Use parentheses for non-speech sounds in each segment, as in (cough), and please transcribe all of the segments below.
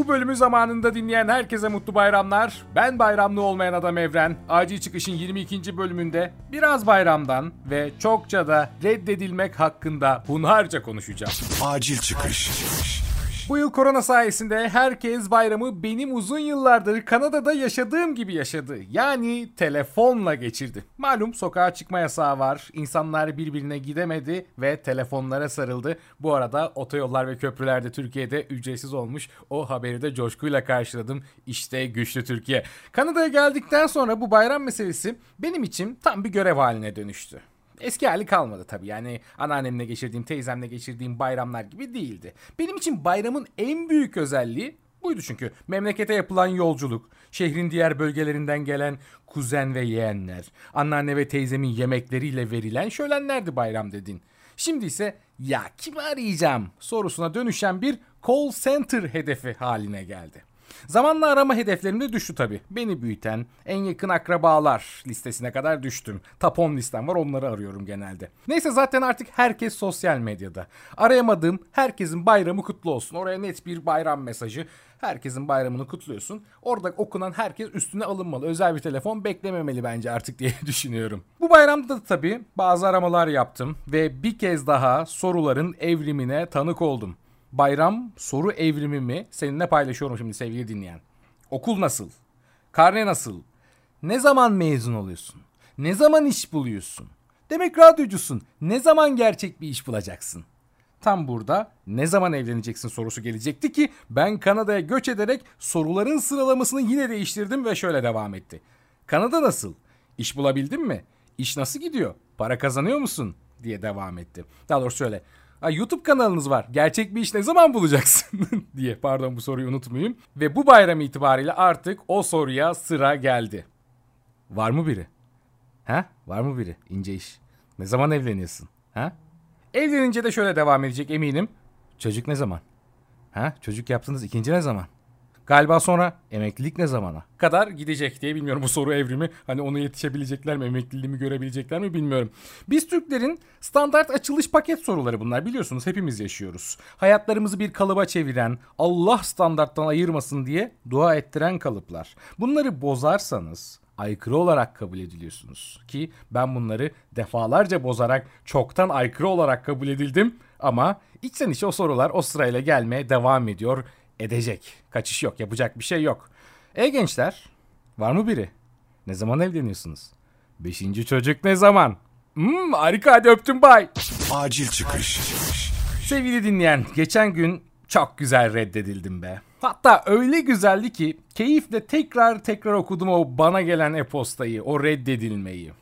Bu bölümü zamanında dinleyen herkese mutlu bayramlar. Ben bayramlı olmayan adam Evren. Acil Çıkış'ın 22. bölümünde biraz bayramdan ve çokça da reddedilmek hakkında hunharca konuşacağım. Acil çıkış. Bu yıl korona sayesinde herkes bayramı benim uzun yıllardır Kanada'da yaşadığım gibi yaşadı. Yani telefonla geçirdi. Malum sokağa çıkma yasağı var. İnsanlar birbirine gidemedi ve telefonlara sarıldı. Bu arada otoyollar ve köprüler de Türkiye'de ücretsiz olmuş. O haberi de coşkuyla karşıladım. İşte güçlü Türkiye. Kanada'ya geldikten sonra bu bayram meselesi benim için tam bir görev haline dönüştü. Eski hali kalmadı tabii. Yani anneannemle geçirdiğim, teyzemle geçirdiğim bayramlar gibi değildi. Benim için bayramın en büyük özelliği buydu çünkü. Memlekete yapılan yolculuk, şehrin diğer bölgelerinden gelen kuzen ve yeğenler, anneanne ve teyzemin yemekleriyle verilen şölenlerdi bayram dedin. Şimdi ise ya kimi arayacağım sorusuna dönüşen bir call center hedefi haline geldi. Zamanla arama hedeflerim de düştü tabi. Beni büyüten, en yakın akrabalar listesine kadar düştüm. 10 listem var onları arıyorum genelde. Neyse zaten artık herkes sosyal medyada. Arayamadığım herkesin bayramı kutlu olsun. Oraya net bir bayram mesajı. Herkesin bayramını kutluyorsun. Orada okunan herkes üstüne alınmalı. Özel bir telefon beklememeli bence artık diye (laughs) düşünüyorum. Bu bayramda da tabii bazı aramalar yaptım ve bir kez daha soruların evrimine tanık oldum. Bayram soru evrimi mi seninle paylaşıyorum şimdi sevgili dinleyen. Okul nasıl? Karne nasıl? Ne zaman mezun oluyorsun? Ne zaman iş buluyorsun? Demek radyocusun. Ne zaman gerçek bir iş bulacaksın? Tam burada ne zaman evleneceksin sorusu gelecekti ki ben Kanada'ya göç ederek soruların sıralamasını yine değiştirdim ve şöyle devam etti. Kanada nasıl? İş bulabildin mi? İş nasıl gidiyor? Para kazanıyor musun? diye devam etti. Daha doğrusu şöyle. Ha, YouTube kanalınız var. Gerçek bir iş ne zaman bulacaksın? (laughs) diye pardon bu soruyu unutmayayım. Ve bu bayram itibariyle artık o soruya sıra geldi. Var mı biri? Ha? Var mı biri? İnce iş. Ne zaman evleniyorsun? Ha? Evlenince de şöyle devam edecek eminim. Çocuk ne zaman? Ha? Çocuk yaptınız ikinci ne zaman? Galiba sonra emeklilik ne zamana kadar gidecek diye bilmiyorum bu soru evrimi. Hani ona yetişebilecekler mi, emekliliğimi görebilecekler mi bilmiyorum. Biz Türklerin standart açılış paket soruları bunlar biliyorsunuz hepimiz yaşıyoruz. Hayatlarımızı bir kalıba çeviren, Allah standarttan ayırmasın diye dua ettiren kalıplar. Bunları bozarsanız aykırı olarak kabul ediliyorsunuz. Ki ben bunları defalarca bozarak çoktan aykırı olarak kabul edildim. Ama içten içe o sorular o sırayla gelmeye devam ediyor edecek. Kaçış yok, yapacak bir şey yok. E gençler, var mı biri? Ne zaman evleniyorsunuz? Beşinci çocuk ne zaman? Hmm, harika hadi öptüm bay. Acil çıkış. Sevgili dinleyen, geçen gün çok güzel reddedildim be. Hatta öyle güzeldi ki keyifle tekrar tekrar okudum o bana gelen e-postayı, o reddedilmeyi.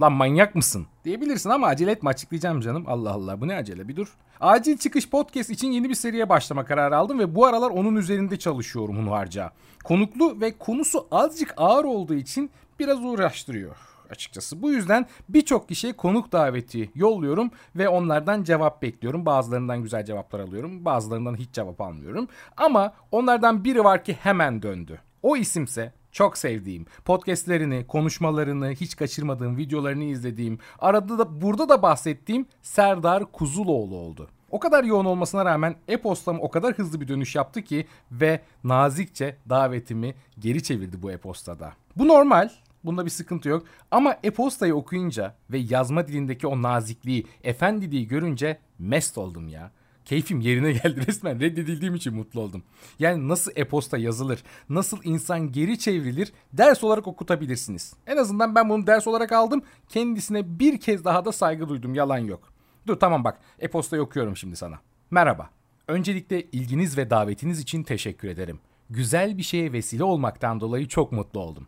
Lan manyak mısın? Diyebilirsin ama acele etme açıklayacağım canım. Allah Allah bu ne acele bir dur. Acil Çıkış Podcast için yeni bir seriye başlama kararı aldım ve bu aralar onun üzerinde çalışıyorum hunharca. Konuklu ve konusu azıcık ağır olduğu için biraz uğraştırıyor açıkçası. Bu yüzden birçok kişiye konuk daveti yolluyorum ve onlardan cevap bekliyorum. Bazılarından güzel cevaplar alıyorum, bazılarından hiç cevap almıyorum. Ama onlardan biri var ki hemen döndü. O isimse çok sevdiğim, podcastlerini, konuşmalarını, hiç kaçırmadığım videolarını izlediğim, arada da burada da bahsettiğim Serdar Kuzuloğlu oldu. O kadar yoğun olmasına rağmen e-postam o kadar hızlı bir dönüş yaptı ki ve nazikçe davetimi geri çevirdi bu e-postada. Bu normal. Bunda bir sıkıntı yok. Ama e-postayı okuyunca ve yazma dilindeki o nazikliği, efendiliği görünce mest oldum ya. Keyfim yerine geldi (laughs) resmen reddedildiğim için mutlu oldum. Yani nasıl e-posta yazılır, nasıl insan geri çevrilir ders olarak okutabilirsiniz. En azından ben bunu ders olarak aldım. Kendisine bir kez daha da saygı duydum yalan yok. Dur tamam bak e-postayı okuyorum şimdi sana. Merhaba. Öncelikle ilginiz ve davetiniz için teşekkür ederim. Güzel bir şeye vesile olmaktan dolayı çok mutlu oldum.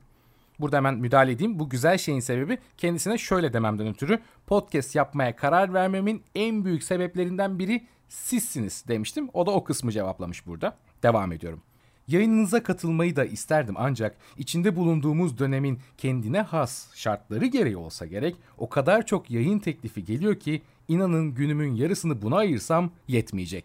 Burada hemen müdahale edeyim. Bu güzel şeyin sebebi kendisine şöyle dememden ötürü podcast yapmaya karar vermemin en büyük sebeplerinden biri sizsiniz demiştim. O da o kısmı cevaplamış burada. Devam ediyorum. Yayınınıza katılmayı da isterdim ancak içinde bulunduğumuz dönemin kendine has şartları gereği olsa gerek o kadar çok yayın teklifi geliyor ki inanın günümün yarısını buna ayırsam yetmeyecek.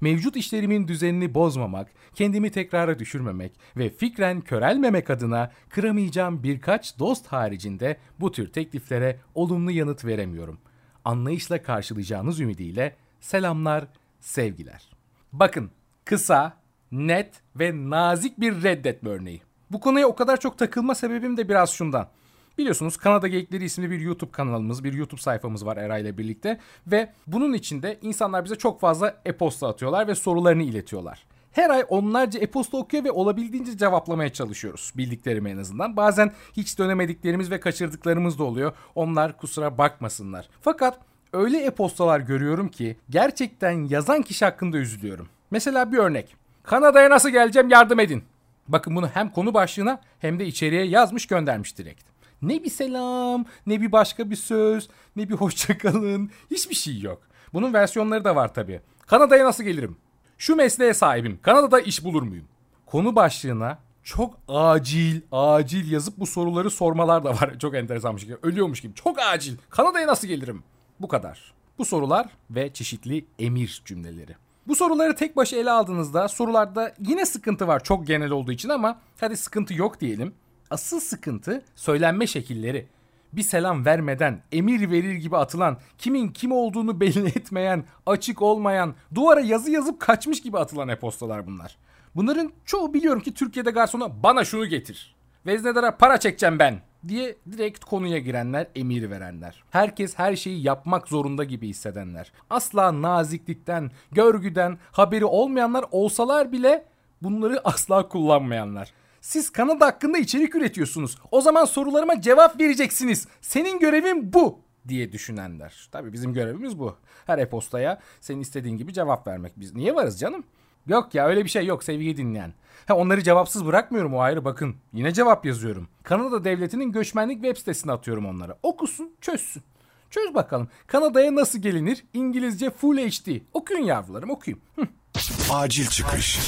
Mevcut işlerimin düzenini bozmamak, kendimi tekrara düşürmemek ve fikren körelmemek adına kıramayacağım birkaç dost haricinde bu tür tekliflere olumlu yanıt veremiyorum. Anlayışla karşılayacağınız ümidiyle selamlar, sevgiler. Bakın kısa, net ve nazik bir reddetme örneği. Bu konuya o kadar çok takılma sebebim de biraz şundan. Biliyorsunuz Kanada Geyikleri isimli bir YouTube kanalımız, bir YouTube sayfamız var Eray ile birlikte. Ve bunun içinde insanlar bize çok fazla e-posta atıyorlar ve sorularını iletiyorlar. Her ay onlarca e-posta okuyor ve olabildiğince cevaplamaya çalışıyoruz. Bildiklerimi en azından. Bazen hiç dönemediklerimiz ve kaçırdıklarımız da oluyor. Onlar kusura bakmasınlar. Fakat öyle e-postalar görüyorum ki gerçekten yazan kişi hakkında üzülüyorum. Mesela bir örnek. Kanada'ya nasıl geleceğim yardım edin. Bakın bunu hem konu başlığına hem de içeriye yazmış göndermiş direkt. Ne bir selam, ne bir başka bir söz, ne bir (laughs) hoşçakalın. Hiçbir şey yok. Bunun versiyonları da var tabii. Kanada'ya nasıl gelirim? Şu mesleğe sahibim. Kanada'da iş bulur muyum? Konu başlığına çok acil, acil yazıp bu soruları sormalar da var. (laughs) Çok enteresanmış gibi. Ölüyormuş gibi. Çok acil. Kanada'ya nasıl gelirim? Bu kadar. Bu sorular ve çeşitli emir cümleleri. Bu soruları tek başa ele aldığınızda sorularda yine sıkıntı var çok genel olduğu için ama hadi sıkıntı yok diyelim. Asıl sıkıntı söylenme şekilleri. Bir selam vermeden, emir verir gibi atılan, kimin kim olduğunu belli (laughs) etmeyen, açık olmayan, duvara yazı yazıp kaçmış gibi atılan e-postalar bunlar. Bunların çoğu biliyorum ki Türkiye'de garsona bana şunu getir. Veznedara para çekeceğim ben diye direkt konuya girenler, emir verenler. Herkes her şeyi yapmak zorunda gibi hissedenler. Asla naziklikten, görgüden haberi olmayanlar olsalar bile bunları asla kullanmayanlar. Siz Kanada hakkında içerik üretiyorsunuz. O zaman sorularıma cevap vereceksiniz. Senin görevin bu diye düşünenler. Tabii bizim görevimiz bu. Her e-postaya senin istediğin gibi cevap vermek. Biz niye varız canım? Yok ya öyle bir şey yok sevgili dinleyen. Ha, onları cevapsız bırakmıyorum o ayrı bakın. Yine cevap yazıyorum. Kanada devletinin göçmenlik web sitesine atıyorum onlara. Okusun çözsün. Çöz bakalım. Kanada'ya nasıl gelinir? İngilizce Full HD. Okuyun yavrularım okuyun. Hı. Acil çıkış.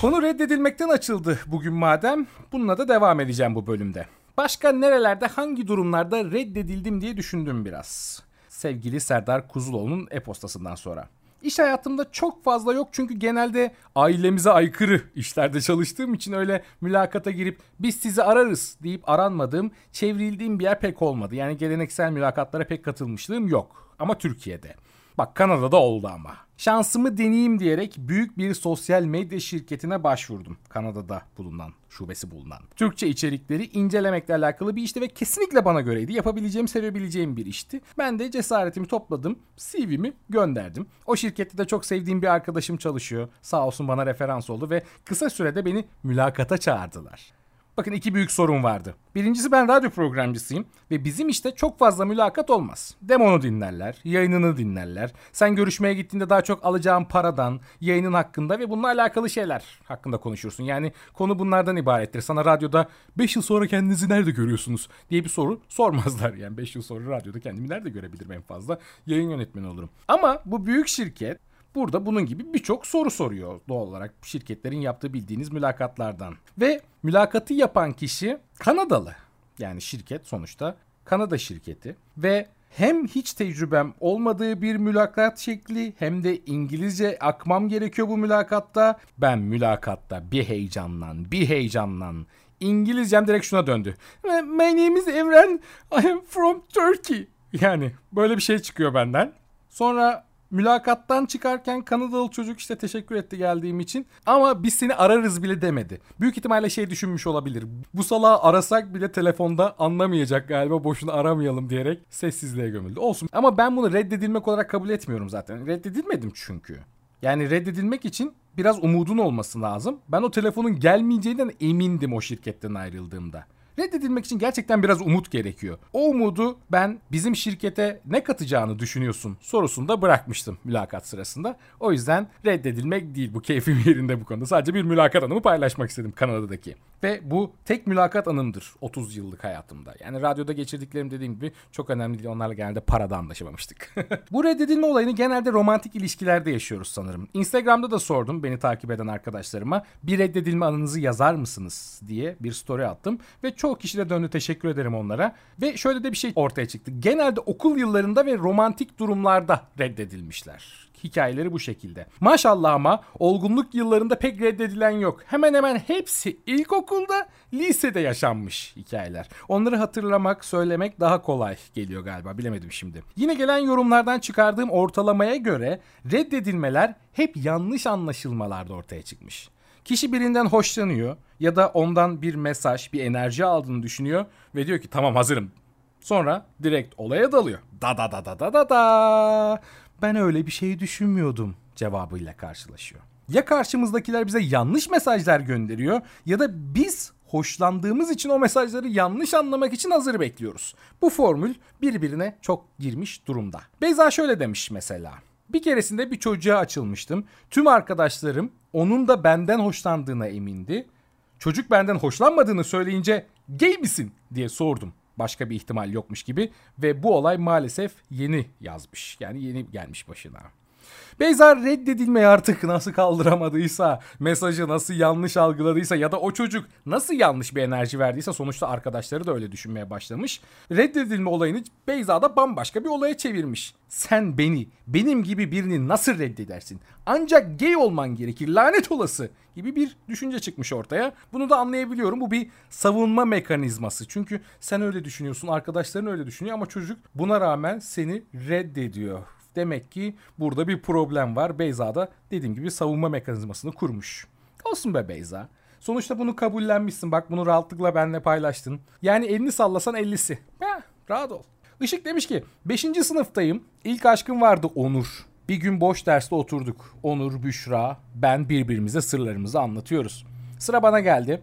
Konu reddedilmekten açıldı bugün madem. Bununla da devam edeceğim bu bölümde. Başka nerelerde hangi durumlarda reddedildim diye düşündüm biraz. Sevgili Serdar Kuzuloğlu'nun e-postasından sonra. İş hayatımda çok fazla yok çünkü genelde ailemize aykırı işlerde çalıştığım için öyle mülakata girip biz sizi ararız deyip aranmadığım, çevrildiğim bir yer pek olmadı. Yani geleneksel mülakatlara pek katılmışlığım yok. Ama Türkiye'de. Bak Kanada'da oldu ama. Şansımı deneyeyim diyerek büyük bir sosyal medya şirketine başvurdum. Kanada'da bulunan, şubesi bulunan. Türkçe içerikleri incelemekle alakalı bir işti ve kesinlikle bana göreydi. Yapabileceğim, sevebileceğim bir işti. Ben de cesaretimi topladım, CV'mi gönderdim. O şirkette de çok sevdiğim bir arkadaşım çalışıyor. Sağ olsun bana referans oldu ve kısa sürede beni mülakata çağırdılar. Bakın iki büyük sorun vardı. Birincisi ben radyo programcısıyım ve bizim işte çok fazla mülakat olmaz. Demonu dinlerler, yayınını dinlerler. Sen görüşmeye gittiğinde daha çok alacağın paradan, yayının hakkında ve bununla alakalı şeyler hakkında konuşursun. Yani konu bunlardan ibarettir. Sana radyoda 5 yıl sonra kendinizi nerede görüyorsunuz diye bir soru sormazlar. Yani 5 yıl sonra radyoda kendimi nerede görebilirim en fazla? Yayın yönetmeni olurum. Ama bu büyük şirket Burada bunun gibi birçok soru soruyor doğal olarak şirketlerin yaptığı bildiğiniz mülakatlardan. Ve mülakatı yapan kişi Kanadalı. Yani şirket sonuçta Kanada şirketi ve hem hiç tecrübem olmadığı bir mülakat şekli hem de İngilizce akmam gerekiyor bu mülakatta. Ben mülakatta bir heyecanlan, bir heyecanlan. İngilizcem direkt şuna döndü. My name is Evren. I am from Turkey. Yani böyle bir şey çıkıyor benden. Sonra Mülakattan çıkarken Kanadalı çocuk işte teşekkür etti geldiğim için. Ama biz seni ararız bile demedi. Büyük ihtimalle şey düşünmüş olabilir. Bu salağı arasak bile telefonda anlamayacak galiba boşuna aramayalım diyerek sessizliğe gömüldü. Olsun ama ben bunu reddedilmek olarak kabul etmiyorum zaten. Reddedilmedim çünkü. Yani reddedilmek için biraz umudun olması lazım. Ben o telefonun gelmeyeceğinden emindim o şirketten ayrıldığımda. Reddedilmek için gerçekten biraz umut gerekiyor. O umudu ben bizim şirkete ne katacağını düşünüyorsun sorusunda bırakmıştım mülakat sırasında. O yüzden reddedilmek değil bu keyfim yerinde bu konuda. Sadece bir mülakat anımı paylaşmak istedim Kanada'daki. Ve bu tek mülakat anımdır 30 yıllık hayatımda. Yani radyoda geçirdiklerim dediğim gibi çok önemli değil. Onlarla genelde parada anlaşamamıştık. (laughs) bu reddedilme olayını genelde romantik ilişkilerde yaşıyoruz sanırım. Instagram'da da sordum beni takip eden arkadaşlarıma. Bir reddedilme anınızı yazar mısınız diye bir story attım. Ve Çoğu kişi de döndü teşekkür ederim onlara. Ve şöyle de bir şey ortaya çıktı. Genelde okul yıllarında ve romantik durumlarda reddedilmişler. Hikayeleri bu şekilde. Maşallah ama olgunluk yıllarında pek reddedilen yok. Hemen hemen hepsi ilkokulda, lisede yaşanmış hikayeler. Onları hatırlamak, söylemek daha kolay geliyor galiba. Bilemedim şimdi. Yine gelen yorumlardan çıkardığım ortalamaya göre reddedilmeler hep yanlış anlaşılmalarda ortaya çıkmış. Kişi birinden hoşlanıyor ya da ondan bir mesaj, bir enerji aldığını düşünüyor ve diyor ki tamam hazırım. Sonra direkt olaya dalıyor. Da da da da da da da. Ben öyle bir şey düşünmüyordum cevabıyla karşılaşıyor. Ya karşımızdakiler bize yanlış mesajlar gönderiyor ya da biz hoşlandığımız için o mesajları yanlış anlamak için hazır bekliyoruz. Bu formül birbirine çok girmiş durumda. Beyza şöyle demiş mesela. Bir keresinde bir çocuğa açılmıştım. Tüm arkadaşlarım onun da benden hoşlandığına emindi. Çocuk benden hoşlanmadığını söyleyince gay misin diye sordum. Başka bir ihtimal yokmuş gibi ve bu olay maalesef yeni yazmış. Yani yeni gelmiş başına. Beyza reddedilmeyi artık nasıl kaldıramadıysa, mesajı nasıl yanlış algıladıysa ya da o çocuk nasıl yanlış bir enerji verdiyse sonuçta arkadaşları da öyle düşünmeye başlamış. Reddedilme olayını Beyza da bambaşka bir olaya çevirmiş. Sen beni, benim gibi birini nasıl reddedersin? Ancak gay olman gerekir, lanet olası gibi bir düşünce çıkmış ortaya. Bunu da anlayabiliyorum. Bu bir savunma mekanizması. Çünkü sen öyle düşünüyorsun, arkadaşların öyle düşünüyor ama çocuk buna rağmen seni reddediyor. Demek ki burada bir problem var. Beyza da dediğim gibi savunma mekanizmasını kurmuş. Olsun be Beyza. Sonuçta bunu kabullenmişsin. Bak bunu rahatlıkla benimle paylaştın. Yani elini sallasan ellisi. Ha, rahat ol. Işık demiş ki 5. sınıftayım. İlk aşkım vardı Onur. Bir gün boş derste oturduk. Onur, Büşra, ben birbirimize sırlarımızı anlatıyoruz. Sıra bana geldi.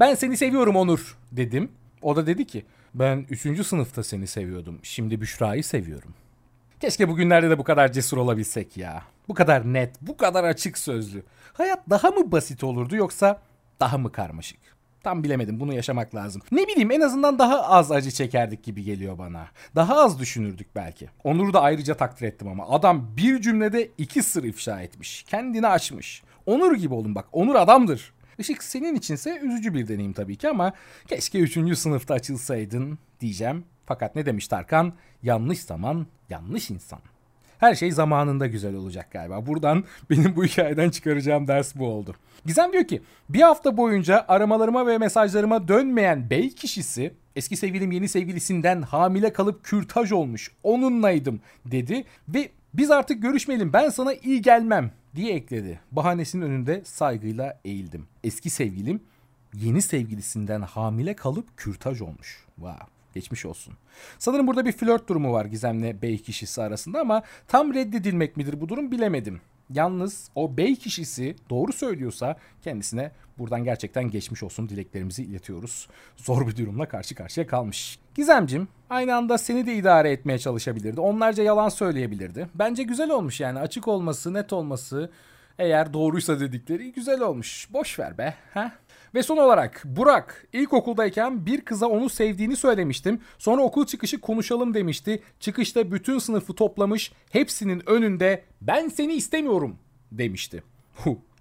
Ben seni seviyorum Onur dedim. O da dedi ki ben 3. sınıfta seni seviyordum. Şimdi Büşra'yı seviyorum. Keşke bugünlerde de bu kadar cesur olabilsek ya. Bu kadar net, bu kadar açık sözlü. Hayat daha mı basit olurdu yoksa daha mı karmaşık? Tam bilemedim bunu yaşamak lazım. Ne bileyim en azından daha az acı çekerdik gibi geliyor bana. Daha az düşünürdük belki. Onur'u da ayrıca takdir ettim ama adam bir cümlede iki sır ifşa etmiş. Kendini açmış. Onur gibi olun bak. Onur adamdır. Işık senin içinse üzücü bir deneyim tabii ki ama keşke 3. sınıfta açılsaydın diyeceğim. Fakat ne demiş Tarkan? Yanlış zaman, yanlış insan. Her şey zamanında güzel olacak galiba. Buradan (laughs) benim bu hikayeden çıkaracağım ders bu oldu. Gizem diyor ki bir hafta boyunca aramalarıma ve mesajlarıma dönmeyen bey kişisi eski sevgilim yeni sevgilisinden hamile kalıp kürtaj olmuş onunlaydım dedi ve biz artık görüşmeyelim ben sana iyi gelmem diye ekledi. Bahanesinin önünde saygıyla eğildim. Eski sevgilim yeni sevgilisinden hamile kalıp kürtaj olmuş. Wow. Geçmiş olsun. Sanırım burada bir flört durumu var Gizem'le bey kişisi arasında ama tam reddedilmek midir bu durum bilemedim. Yalnız o bey kişisi doğru söylüyorsa kendisine buradan gerçekten geçmiş olsun dileklerimizi iletiyoruz. Zor bir durumla karşı karşıya kalmış. Gizemcim aynı anda seni de idare etmeye çalışabilirdi. Onlarca yalan söyleyebilirdi. Bence güzel olmuş yani açık olması, net olması eğer doğruysa dedikleri güzel olmuş. Boş ver be. Ha? Ve son olarak Burak ilkokuldayken bir kıza onu sevdiğini söylemiştim. Sonra okul çıkışı konuşalım demişti. Çıkışta bütün sınıfı toplamış hepsinin önünde ben seni istemiyorum demişti.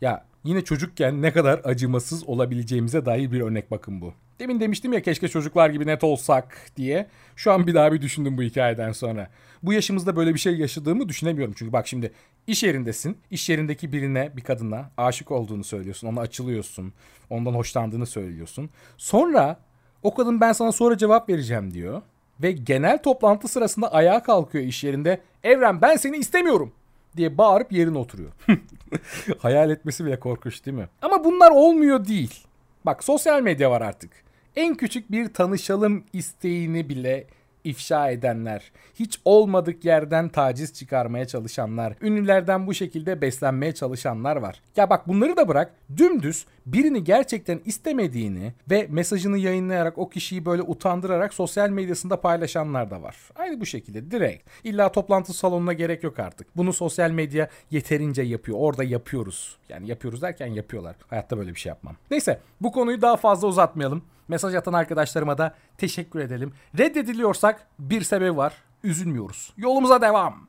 ya yine çocukken ne kadar acımasız olabileceğimize dair bir örnek bakın bu. Demin demiştim ya keşke çocuklar gibi net olsak diye. Şu an bir daha bir düşündüm bu hikayeden sonra. Bu yaşımızda böyle bir şey yaşadığımı düşünemiyorum. Çünkü bak şimdi iş yerindesin. İş yerindeki birine, bir kadına aşık olduğunu söylüyorsun. Ona açılıyorsun. Ondan hoşlandığını söylüyorsun. Sonra o kadın ben sana sonra cevap vereceğim diyor. Ve genel toplantı sırasında ayağa kalkıyor iş yerinde. Evren ben seni istemiyorum diye bağırıp yerine oturuyor. (laughs) Hayal etmesi bile korkunç değil mi? Ama bunlar olmuyor değil. Bak sosyal medya var artık en küçük bir tanışalım isteğini bile ifşa edenler, hiç olmadık yerden taciz çıkarmaya çalışanlar, ünlülerden bu şekilde beslenmeye çalışanlar var. Ya bak bunları da bırak, dümdüz birini gerçekten istemediğini ve mesajını yayınlayarak o kişiyi böyle utandırarak sosyal medyasında paylaşanlar da var. Aynı bu şekilde direkt. İlla toplantı salonuna gerek yok artık. Bunu sosyal medya yeterince yapıyor. Orada yapıyoruz. Yani yapıyoruz derken yapıyorlar. Hayatta böyle bir şey yapmam. Neyse bu konuyu daha fazla uzatmayalım. Mesaj atan arkadaşlarıma da teşekkür edelim. Reddediliyorsak bir sebebi var. Üzülmüyoruz. Yolumuza devam.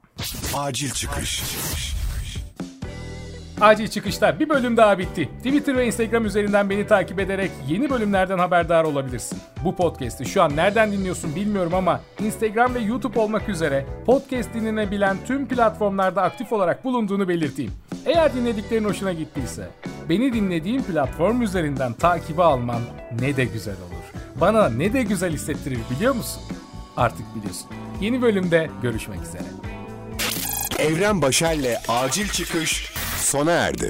Acil çıkış. Acil çıkışta bir bölüm daha bitti. Twitter ve Instagram üzerinden beni takip ederek yeni bölümlerden haberdar olabilirsin. Bu podcast'i şu an nereden dinliyorsun bilmiyorum ama Instagram ve YouTube olmak üzere podcast dinlenebilen tüm platformlarda aktif olarak bulunduğunu belirteyim. Eğer dinlediklerin hoşuna gittiyse beni dinlediğin platform üzerinden takibi alman ne de güzel olur. Bana ne de güzel hissettirir biliyor musun? Artık biliyorsun. Yeni bölümde görüşmek üzere. Evren Başer'le Acil Çıkış sona erdi.